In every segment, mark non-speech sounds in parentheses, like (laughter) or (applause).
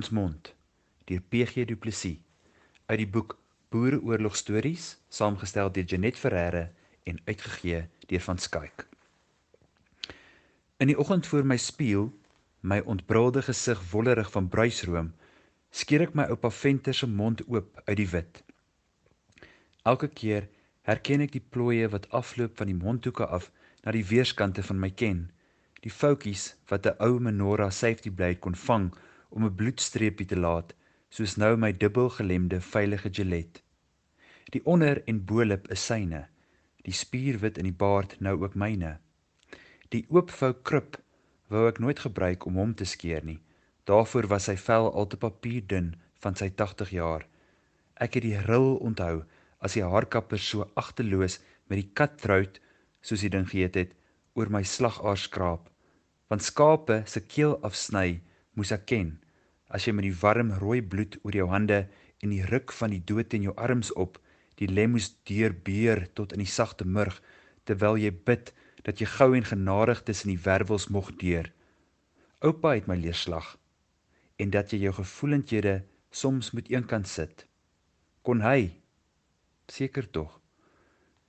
ons mond deur PG Du Plessis uit die boek Boereoorlogstories saamgestel deur Janet Ferreira en uitgegee deur Van Skyk. In die oggend voor my spieël, my ontbrulde gesig wollerig van bruisroom, skeer ek my oupa Venter se mond oop uit die wit. Elke keer herken ek die plooie wat afloop van die mondhoeke af na die weerskante van my ken, die foutjies wat 'n ou menorah safety blade kon vang om 'n bloedstreepie te laat, soos nou my dubbel gelemde veilige gelet. Die onder en bo-lip is syne, die spierwit in die baard nou ook myne. Die oopvou krip wou ek nooit gebruik om hom te skeer nie. Daarvoor was sy vel al te papierdun van sy 80 jaar. Ek het die ril onthou as die haarkapper so agteloos met die cutthroat soos die ding geheet het oor my slagaar skraap. Want skape se keel afsny moes ek ken as jy met die warm rooi bloed oor jou hande en die ruk van die dood in jou arms op die lemmos deurbeer tot in die sagte murg terwyl jy bid dat jy gou en genadig tussen die wervels mog deur. Oupa het my leer slag en dat jy jou gevoelendhede soms moet eenkant sit. Kon hy seker tog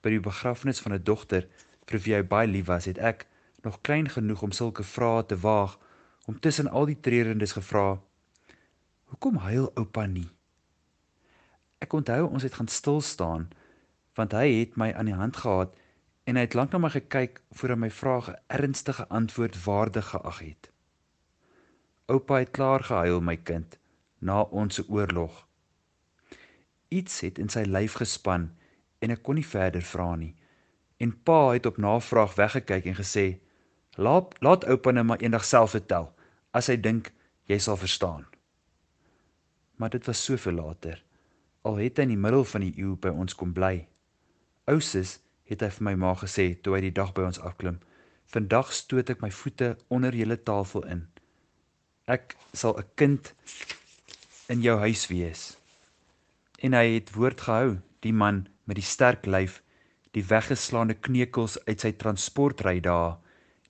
by die begrafnis van 'n dogter vir wie hy baie lief was, het ek nog klein genoeg om sulke vrae te waag om tussen al die treurendes gevra Hoekom huil oupa nie? Ek onthou ons het gaan stil staan want hy het my aan die hand gehad en hy het lank na my gekyk voor hy my vrae 'n ernstige antwoord waardig geag het. Oupa het klaar gehuil my kind na ons oorlog. Iets het in sy lyf gespan en ek kon nie verder vra nie. En pa het op navraag weggekyk en gesê: "Laat laat oupa net maar eendag self vertel as hy dink jy sal verstaan." Maar dit was soveel later. Al het hy in die middel van die eeu by ons kom bly. Ousus het hy vir my ma gesê toe hy die dag by ons afklim. Vandag stoot ek my voete onder julle tafel in. Ek sal 'n kind in jou huis wees. En hy het woord gehou, die man met die sterk lyf, die weggeslaande kneukels uit sy transportry dae,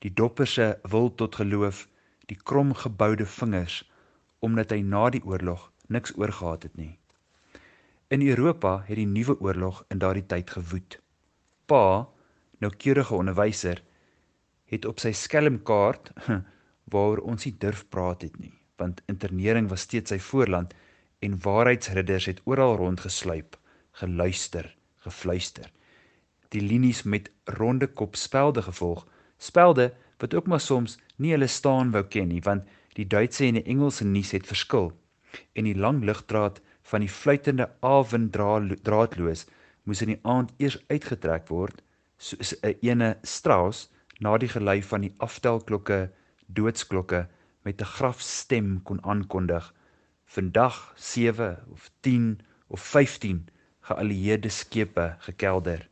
die dopper se wil tot geloof, die kromgeboude vingers omdat hy na die oorlog niks oorgehad het nie. In Europa het die nuwe oorlog in daardie tyd gewoed. Pa, noukeurige onderwyser, het op sy skelmkaart (laughs) waaroor ons nie durf praat het nie, want internering was steeds sy voorland en waarheidsridders het oral rondgesluip, geluister, gefluister. Die linies met ronde kop spelde gevolg, spelde wat ook maar soms nie hulle staan wou ken nie, want die Duitse en die Engelse nuus het verskil en die lang ligdraad van die fluitende awinddraadloos moes in die aand eers uitgetrek word soos 'n ene Strauss na die gelei van die aftelklokke doodsklokke met 'n grafstem kon aankondig. Vandag 7 of 10 of 15 geallieerde skepe gekelder.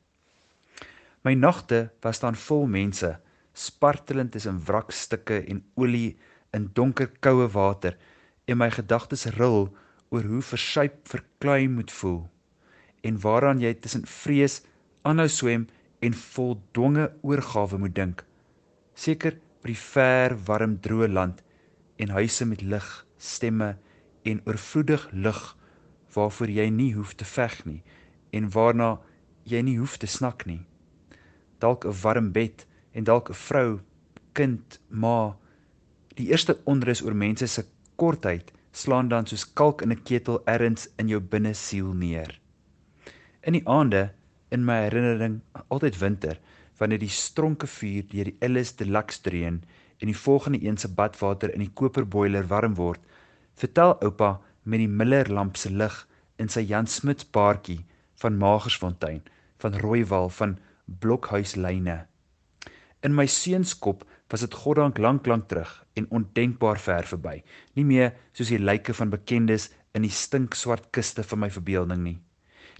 My nagte was dan vol mense spartelend tussen wrakstukke en olie in donker koue water en my gedagtes ril oor hoe versuip verklei moet voel en waaraan jy tussen vrees aanhou swem en voldonge oorgawe moet dink. Seker by die ver warm droë land en huise met lig stemme en oorvloedig lig waarvoor jy nie hoef te veg nie en waarna jy nie hoef te snak nie. Dalk 'n warm bed en dalk 'n vrou kind ma die eerste onrus oor mense se kortheid slaan dan soos kalk in 'n ketel erns in jou binne siel neer. In die aande in my herinnering altyd winter wanneer die stronke vuur deur die Ellis Deluxe dreun en die volgende een se badwater in die koperboiler warm word, vertel oupa met die Miller lamp se lig in sy Jan Smuts baartjie van Magersfontein, van Rooiwal, van Blokhuislyne. In my seunskop was dit goddank lank lank terug en ondenkbaar ver verby. Nie meer soos die lyke van bekendes in die stinkswart kuste van my verbeelding nie.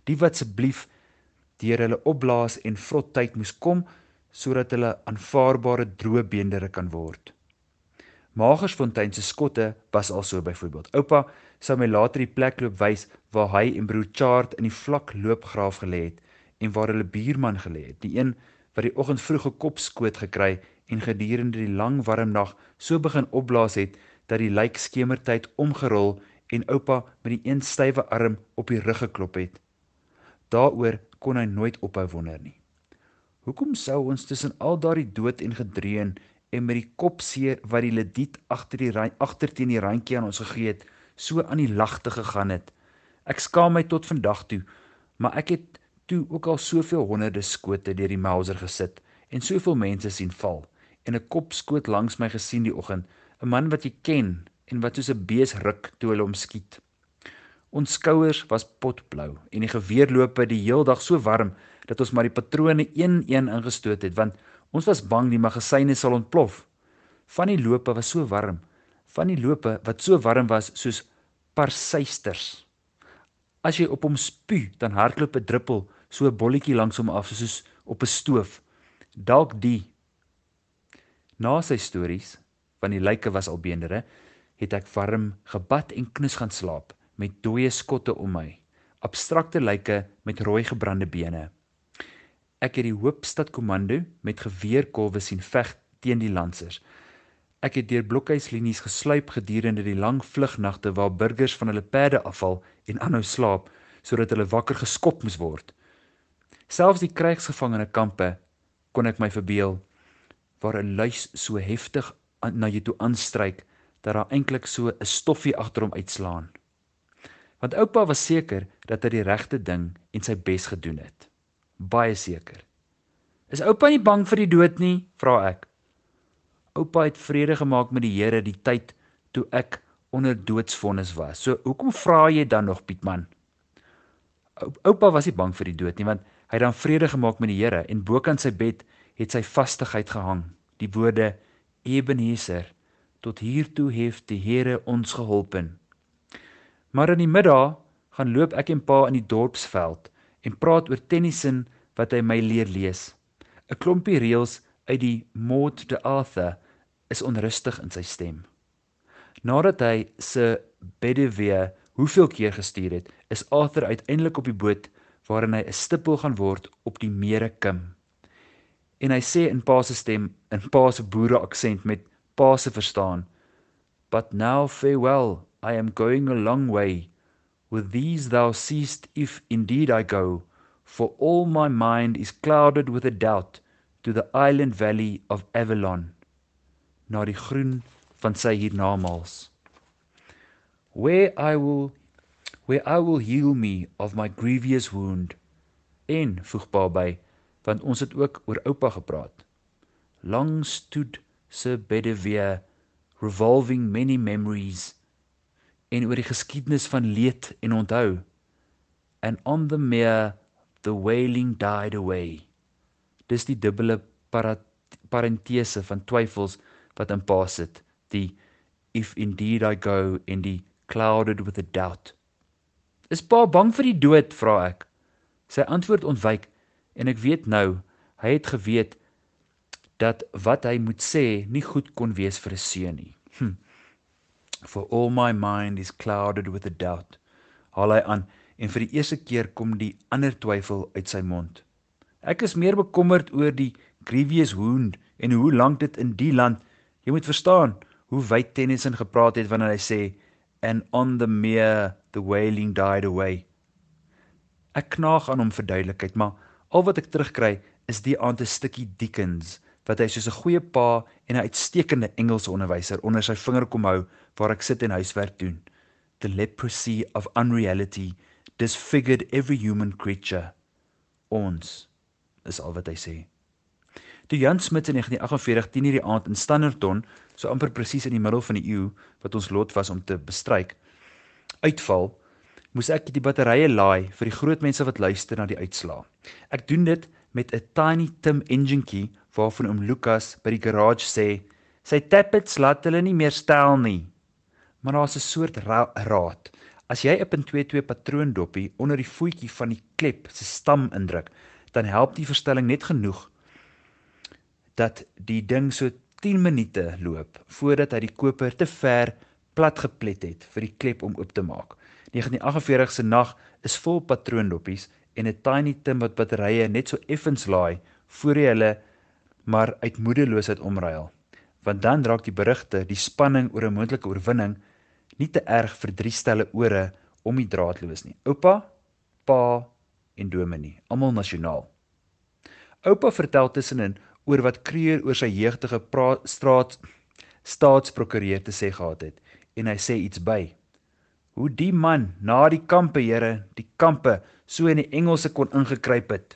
Die wat asseblief deur hulle opblaas en vrot tyd moes kom sodat hulle aanvaarbare droë beendere kan word. Magersfontein se skotte was also byvoorbeeld. Oupa sou my later die plek loop wys waar hy en broer Chart in die vlak loopgraaf gelê het en waar hulle buurman gelê het, die een wat die oggend vroeg 'n kopskoot gekry en gedurende die lang warm nag so begin opblaas het dat die lijk skemertyd omgerol en oupa met die een stywe arm op die rug geklop het. Daaroor kon hy nooit ophou wonder nie. Hoekom sou ons tussen al daardie dood en gedreun en met die kop seer wat die lediet agter die agter teen die randjie aan ons gegee het, so aan die lagte gegaan het? Ek skaam my tot vandag toe, maar ek het toe ook al soveel honderde skote deur die Mauser gesit en soveel mense sien val en 'n kop skoot langs my gesien die oggend, 'n man wat jy ken en wat soos 'n bees ruk toe hulle hom skiet. Ons skouers was potblou en die geweerlope die heeldag so warm dat ons maar die patrone een-een ingestoot het want ons was bang die magasyne sal ontplof. Van die lope was so warm, van die lope wat so warm was soos parsuisters. As jy op hom spuug, dan hardloop 'n druppel so 'n bolletjie langs hom af soos op 'n stoof. Dalk die Na sy stories van die lyke was al beendere, het ek warm gebad en knus gaan slaap met dooie skotte om my, abstrakte lyke met rooi gebrande bene. Ek het die Hoopstad Kommando met geweerkolwe sien veg teen die lansers. Ek het deur blokhuislinies gesluip gedurende die lang vlugnagte waar burgers van hulle perde afval en aanhou slaap sodat hulle wakker geskop moes word. Selfs die krygsgevangene kampe kon ek my verbeel waar 'n luis so heftig na jou toe aanstryk dat daar eintlik so 'n stoffie agter hom uitslaan. Want oupa was seker dat hy die regte ding en sy bes gedoen het. Baie seker. Is oupa nie bang vir die dood nie? vra ek. Oupa het vrede gemaak met die Here die tyd toe ek onder doodsvonnis was. So hoekom vra jy dan nog Pietman? Oupa was nie bang vir die dood nie want hy het dan vrede gemaak met die Here en bokant sy bed het sy vastigheid gehang. Die woorde Ebenezer tot hiertoe het die Here ons geholpen. Maar in die middag gaan loop ek en pa in die dorpsveld en praat oor Tennyson wat hy my leer lees. 'n Klompie reëls uit die Maud de Arthur is onrustig in sy stem. Nadat hy se Bedevere hoeveel keer gestuur het, is Arthur uiteindelik op die boot waarin hy 'n stippel gaan word op die Mere Kim en hy sê in pa se stem in pa se boere aksent met pa se verstaan but now farewell i am going a long way. With these thou seest if indeed i go for all my mind is clouded with a doubt to the island valley of avalon. Na die groen van sy hiernamaals. Where i will where i will heal me of my grievous wound en voeg pa by want ons het ook oor oupa gepraat. Long stood Sir Bedivere revolving many memories en oor die geskiedenis van leed en onthou. And on the mere the wailing died away. Dis die dubbele parentese van twyfels wat in pa sit. Die if indeed I go in die clouded with a doubt. Is pa bang vir die dood? vra ek. Sy antwoord ontwyk En ek weet nou, hy het geweet dat wat hy moet sê nie goed kon wees vir 'n seun nie. Hm. For all my mind is clouded with a doubt. Haal hy aan en vir die eerste keer kom die ander twyfel uit sy mond. Ek is meer bekommerd oor die grievous wound en hoe lank dit in die land. Jy moet verstaan hoe wyd Tennyson gepraat het wanneer hy sê and on the mere the wailing died away. Ek knaag aan hom vir duidelikheid, maar Al wat ek terugkry is die aand 'n stukkie Dickens wat hy soos 'n goeie pa en 'n uitstekende Engelse onderwyser onder sy vinger kom hou waar ek sit en huiswerk doen. The leprosy of unreality disfigured every human creature. Ons is al wat hy sê. Toe Jan Smit in 1948 10 hierdie aand in Standerton, so amper presies in die middel van die eeu wat ons lot was om te bestryk, uitval, moes ek die batterye laai vir die groot mense wat luister na die uitslaa. Ek doen dit met 'n tiny Tim enginetjie waarvan oom Lukas by die garage sê sy tappets laat hulle nie meer stel nie. Maar daar's 'n soort ra raad. As jy 'n .22 patroondoppie onder die voetjie van die klep se stam indruk, dan help die verstelling net genoeg dat die ding so 10 minute loop voordat hy die koper te ver plat geplet het vir die klep om oop te maak. 1948 se nag is vol patroondoppies en 'n tiny tim wat batterye net so effens laai voor hy hulle maar uit moedeloosheid omruil. want dan raak die berigte, die spanning oor 'n moontlike oorwinning nie te erg vir drie stelle ore om die draadloos nie. Oupa, pa en dominee, almal nasionaal. Oupa vertel tussenin oor wat Kreur oor sy jeugtige straat staatsprokureur te sê gehad het en hy sê iets by. Hoe die man na die kampe, Here, die kampe so in die Engelse kon ingekruip het.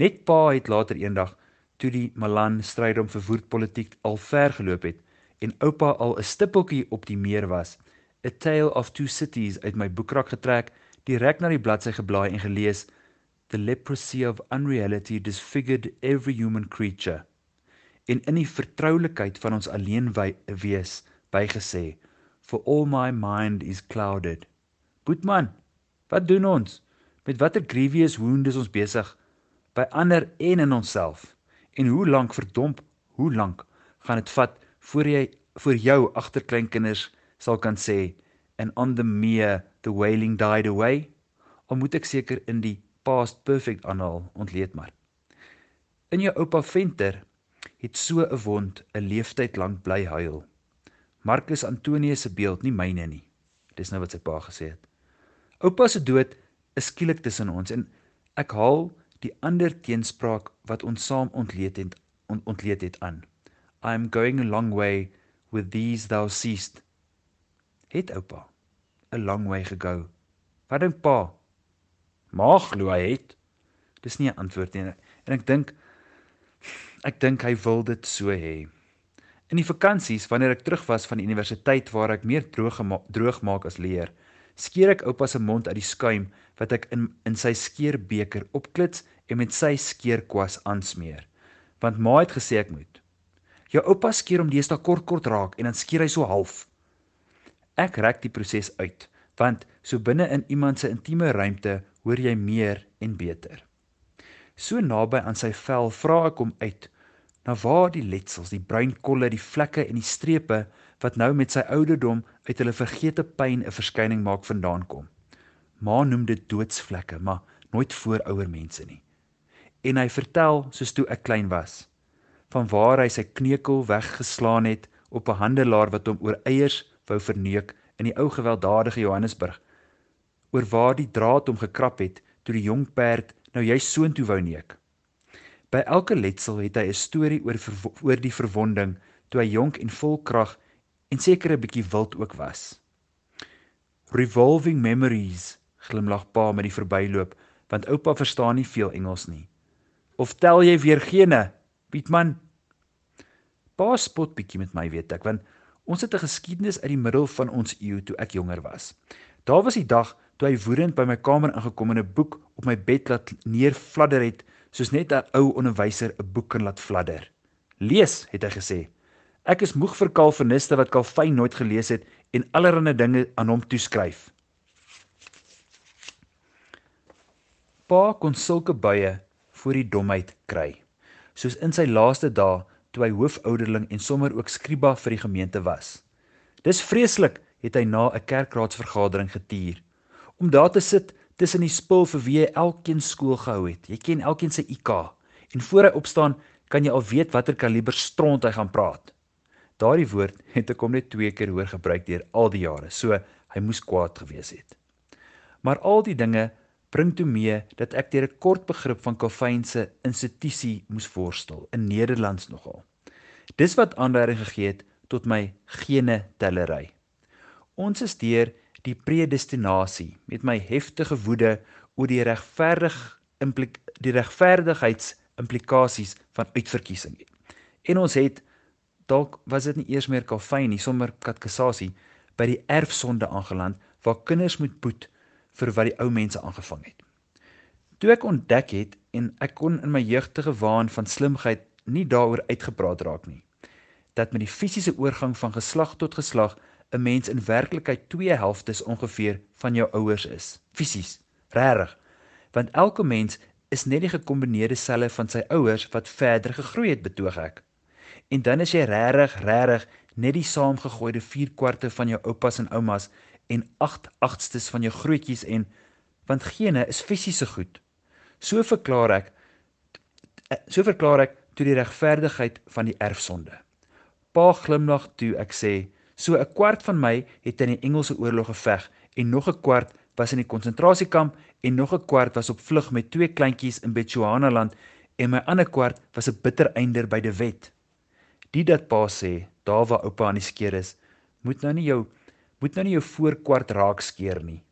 Net pa het later eendag toe die Malan stryd om verwoed politiek al ver geloop het en oupa al 'n stippeltjie op die meer was, A Tale of Two Cities uit my boekrak getrek, direk na die bladsy geblaai en gelees The leprosy of unreality disfigured every human creature. In die vertroulikheid van ons alleen wees bygesê, for all my mind is clouded. Boetman, wat doen ons? Met watter grievous wound is ons besig by ander en in onsself? En hoe lank verdomp, hoe lank gaan dit vat voor jy vir jou agterkleinkinders sal kan sê and on the mere the wailing died away? Of moet ek seker in die past perfect aanhaal ontleed maar. In jou oupa Venter het so 'n wond 'n leeftyd lank bly huil. Marcus Antonius se beeld, nie myne nie. Dis nou wat sy pa gesê het. Oupa se dood is skielik tussen ons en ek haal die ander teenspraak wat ons saam ontleed het ont, ontleed het aan. I am going a long way with these thou seest. Het oupa 'n long way gego. Wat dink pa? Mag glo hy het. Dis nie 'n antwoord nie. En ek dink ek dink hy wil dit so hê. In die vakansies wanneer ek terug was van die universiteit waar ek meer droog droog maak as leer, skeer ek oupa se mond uit die skuim wat ek in in sy skeerbeker opklits en met sy skeerkwas aansmeer. Want ma het gesê ek moet. Jou oupa skeer hom deesdae kort kort raak en dan skeer hy so half. Ek rek die proses uit, want so binne in iemand se intieme ruimte hoor jy meer en beter. So naby aan sy vel vra ek hom uit na waar die letsels, die bruin kolle, die vlekke en die strepe wat nou met sy ouderdom uit hulle vergete pyn 'n verskyning maak vandaan kom. Ma noem dit doodsvlekke, maar nooit voor ouer mense nie. En hy vertel soos toe ek klein was van waar hy sy kneukel weggeslaan het op 'n handelaar wat hom oor eiers wou verneuk in die ou gewelddadige Johannesburg. Oor waar die draad hom gekrap het toe die jong perd nou juist soontoe wou neek by elke letsel het hy 'n storie oor oor die verwonding toe hy jonk en vol krag en seker 'n bietjie wild ook was revolving memories glimlag pa met die verbyloop want oupa verstaan nie veel Engels nie Of tel jy weer gene? Pietman. Pa spot bietjie met my, weet ek, want ons het 'n geskiedenis uit die middel van ons eeu toe ek jonger was. Daar was die dag toe hy woedend by my kamer ingekom en 'n boek op my bed laat neerfladder het, soos net 'n ou onderwyser 'n boek kan laat fladder. Lees, het hy gesê. Ek is moeg vir Calviniste wat Calvin nooit gelees het en allerlei dinge aan hom toeskryf. Pa kon sulke baie voor die domheid kry. Soos in sy laaste dae toe hy hoofouderling en sommer ook skriba vir die gemeente was. Dis vreeslik, het hy na 'n kerkraadsvergadering getuur. Om daar te sit tussen die spul vir wie hy elkeen skool gehou het. Jy ken elkeen se IK en voor hy opstaan kan jy al weet watter kaliber stront hy gaan praat. Daardie woord het ek hom net twee keer hoor gebruik deur al die jare, so hy moes kwaad gewees het. Maar al die dinge bring toe mee dat ek deur 'n kort begrip van Calvin se institusie moes worstel in Nederlands nogal. Dis wat aanleiding gegee het tot my gene tellery. Ons is deur die predestinasie met my heftige woede oor die regverdig die regverdigheidsimplikasies van uitverkiesing. En ons het dalk was dit nie eers meer Calvin nie, sommer katkasasie by die erfsonde aangeland waar kinders moet boet vir wat die ou mense aangevang het. Toe ek ontdek het en ek kon in my jeugtige waan van slimheid nie daaroor uitgepraat raak nie, dat met die fisiese oorgang van geslag tot geslag 'n mens in werklikheid twee helftes ongeveer van jou ouers is, fisies, regtig. Want elke mens is net die gekombineerde selle van sy ouers wat verder gegroei het, betoog ek. En dan is jy regtig, regtig net die saamgegooide 4 kwarte van jou oupas en oumas en 8 agtstes van jou grootjies en want gene is fisiese goed. So verklaar ek so verklaar ek toe die regverdigheid van die erfsonde. Pa glimlag toe ek sê, "So 'n kwart van my het in die Engelse oorlog geveg en nog 'n kwart was in die konsentrasiekamp en nog 'n kwart was op vlug met twee kleintjies in Bechuanaland en my ander kwart was 'n bitter einder by die wet." Die dat pa sê, daar waar oupa aan die skeer is, moet nou nie jou moet nou nie jou voorkwart raak skeer nie.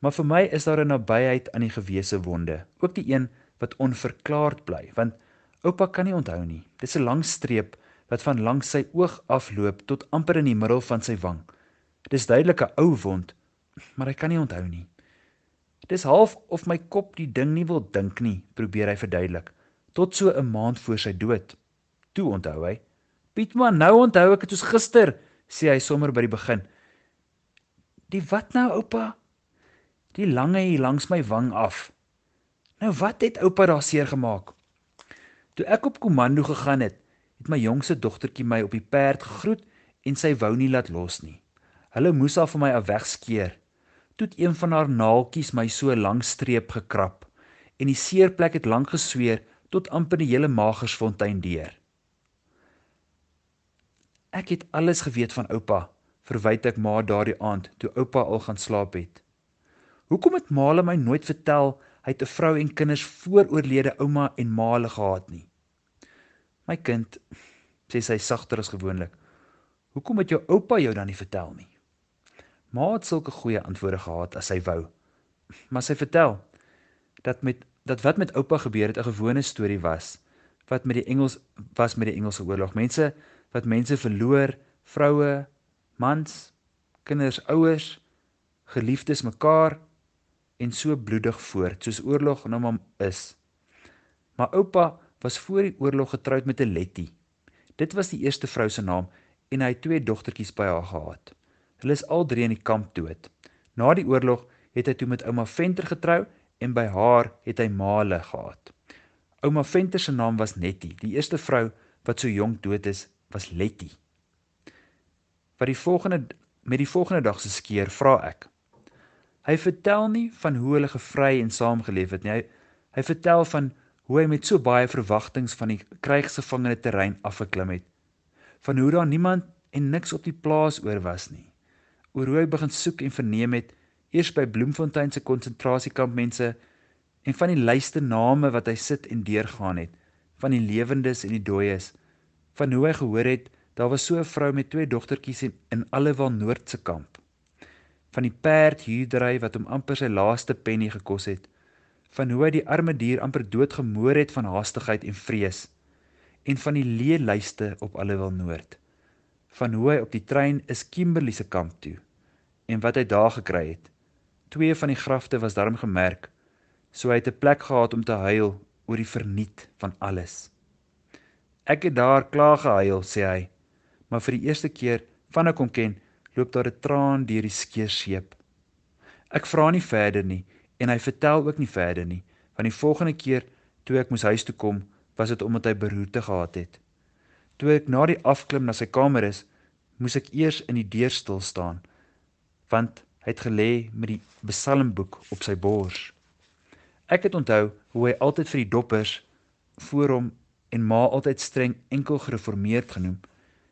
Maar vir my is daar 'n nabyheid aan die gewese wonde, ook die een wat onverklaard bly, want oupa kan nie onthou nie. Dis 'n lang streep wat van langs sy oog afloop tot amper in die middel van sy wang. Dis duidelik 'n ou wond, maar hy kan nie onthou nie. Dis half of my kop die ding nie wil dink nie, probeer hy verduidelik, tot so 'n maand voor sy dood. Toe onthou hy. Piet man, nou onthou ek dit soos gister, sê hy sommer by die begin. Die wat nou, oupa? Die lange hier langs my wang af. Nou wat het oupa daar seer gemaak? Toe ek op komando gegaan het, het my jongste dogtertjie my op die perd gegroet en sy wou nie laat los nie. Hulle moes haar van my af wegskeer. Toe het een van haar naaltjies my so lank streep gekrap en die seerplek het lank gesweer tot amper die hele Magersfontein deur. Ek het alles geweet van oupa, verwyd ek ma daardie aand toe oupa al gaan slaap het. Hoekom het Male my nooit vertel hy het 'n vrou en kinders voor oorlede ouma en Male gehad nie? My kind, sê sy sagter as gewoonlik. Hoekom het jou oupa jou dan nie vertel nie? Ma het sulke goeie antwoorde gehad as sy wou. Maar sy vertel dat met dat wat met oupa gebeur het 'n gewone storie was wat met die Engels was met die Engelse oorlog. Mense wat mense verloor, vroue, mans, kinders, ouers, geliefdes mekaar en so bloedig voort soos oorlog nou maar is. Maar oupa was voor die oorlog getroud met 'n Letty. Dit was die eerste vrou se naam en hy het twee dogtertjies by haar gehad. Hulle is al drie in die kamp dood. Na die oorlog het hy toe met ouma Venter getrou en by haar het hy Male gehad. Ouma Venter se naam was Nettie. Die eerste vrou wat so jonk dood is, was Letty. Wat die volgende met die volgende dag se skeer vra ek: Hy vertel nie van hoe hulle gevry en saamgeleef het nie. Hy, hy vertel van hoe hy met so baie verwagtinge van die krygsgevangene terrein afgeklim het. Van hoe daar niemand en niks op die plaas oor was nie. Oor hoe hy begin soek en verneem het eers by Bloemfontein se konsentrasiekamp mense en van die lyste name wat hy sit en deurgaan het, van die lewendes en die dooies, van hoe hy gehoor het daar was so 'n vrou met twee dogtertjies in, in Allewal Noord se kamp van die perd huurdery wat hom amper sy laaste penny gekos het, van hoe hy die arme dier amper doodgemoor het van haastigheid en vrees, en van die leelyste op Allewil Noord, van hoe hy op die trein is Kimberley se kamp toe, en wat hy daar gekry het. Twee van die grafte was daarom gemerk, so hy het 'n plek gehad om te huil oor die verniet van alles. Ek het daar klaar gehuil, sê hy, maar vir die eerste keer van ek hom ken, loop daar 'n traan deur die skeerseep. Ek vra nie verder nie en hy vertel ook nie verder nie, want die volgende keer toe ek moes huis toe kom, was dit omdat hy beroerte gehad het. Toe ek na die afklim na sy kamer is, moes ek eers in die deur stil staan, want hy het gelê met die psalmboek op sy bors. Ek het onthou hoe hy altyd vir die doppers voor hom en ma altyd streng enkel gereformeerd genoem,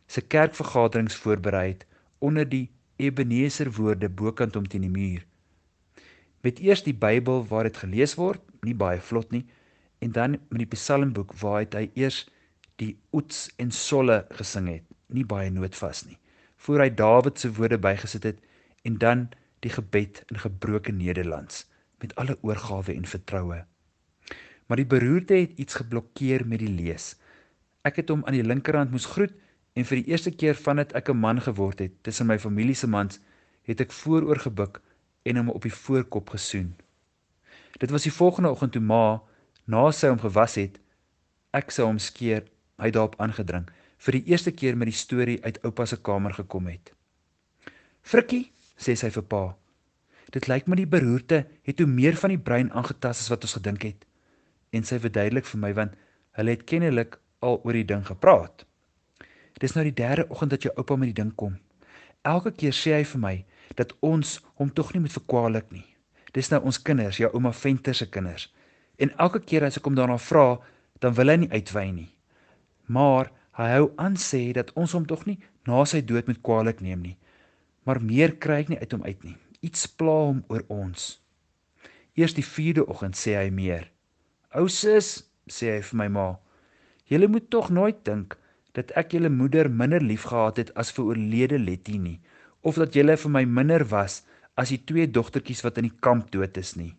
se kerkvergaderings voorberei het onder die Ebenezer woorde bokant om teen die muur. Met eers die Bybel waar dit gelees word, nie baie vlot nie, en dan met die Psalmboek waar hy eers die oets en solle gesing het, nie baie noodvas nie, voor hy Dawid se woorde bygesit het en dan die gebed in gebroke Nederlands met alle oorgawe en vertroue. Maar die beroerte het iets geblokkeer met die lees. Ek het hom aan die linkerhand moes groet En vir die eerste keer vandat ek 'n man geword het tussen my familie se mans, het ek vooroor gebuk en hom op die voorkop gesoen. Dit was die volgende oggend toe ma, na sy hom gewas het, ek sou hom skeer, hy daarop aangedring, vir die eerste keer met die storie uit oupa se kamer gekom het. "Frikkie," sê sy vir pa. "Dit lyk my die beroerte het toe meer van die brein aangetas as wat ons gedink het." En sy verduidelik vir my want hulle het kennelik al oor die ding gepraat. Dis nou die derde oggend dat jou oupa met die ding kom. Elke keer sê hy vir my dat ons hom tog nie moet verkwalik nie. Dis nou ons kinders, jou ouma Venter se kinders. En elke keer as ek hom daarna vra, dan wil hy nie uitwy nie. Maar Hy hou aan sê dat ons hom tog nie na sy dood met kwaadlik neem nie. Maar meer kry ek nie uit hom uit nie. Iets pla hom oor ons. Eers die 4de oggend sê hy meer. Ou sis, sê hy vir my ma, julle moet tog nooit dink dat ek julle moeder minder liefgehad het as vir oorlede Letty nie, of dat julle vir my minder was as die twee dogtertjies wat in die kamp dood is nie.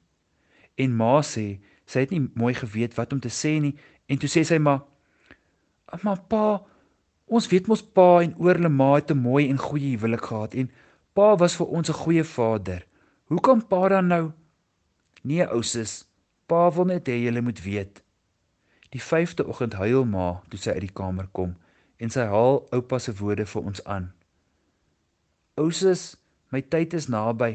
En ma sê, sy het nie mooi geweet wat om te sê nie, en toe sê sy maar Maar pa, ons weet mos pa en oorle ma het 'n mooi en goeie huwelik gehad en pa was vir ons 'n goeie vader. Hoe kan pa dan nou Nee, ou sis, pa wil net hê jy moet weet. Die 5de oggend huil ma toe sy uit die kamer kom en sy haal oupa se woorde vir ons aan. Ou sis, my tyd is naby,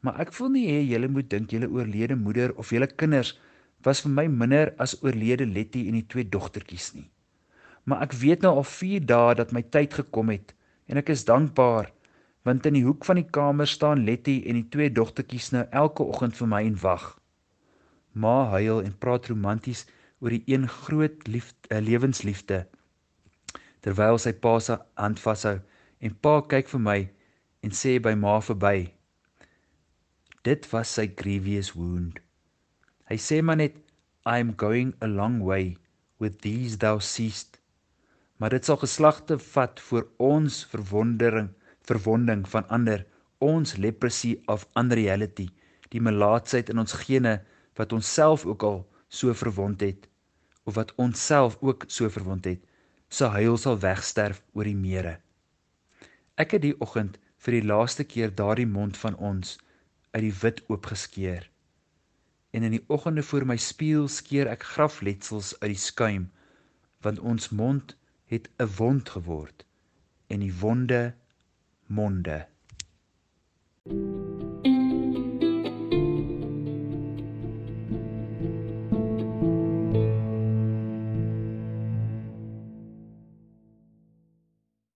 maar ek wil nie hê julle moet dink julle oorlede moeder of julle kinders was vir my minder as oorlede Letty en die twee dogtertjies nie maar ek weet nou al 4 dae dat my tyd gekom het en ek is dankbaar want in die hoek van die kamer staan Letty en die twee dogtertjies nou elke oggend vir my en wag. Ma huil en praat romanties oor die een groot liefde, uh, lewensliefde terwyl sy pa se hand vashou en pa kyk vir my en sê by ma verby. Dit was sy grievous wound. Hy sê maar net I am going a long way with these thou seest maar dit sal geslagte vat voor ons verwondering verwonding van ander ons leprosy of unreality die melaatsheid in ons gene wat ons self ook al so verwond het of wat ons self ook so verwond het se huil sal wegsterf oor die mere ek het die oggend vir die laaste keer daardie mond van ons uit die wit oopgeskeur en in die oggende voor my spieël skeer ek grafletsels uit die skuim want ons mond het 'n wond geword en die wonde monde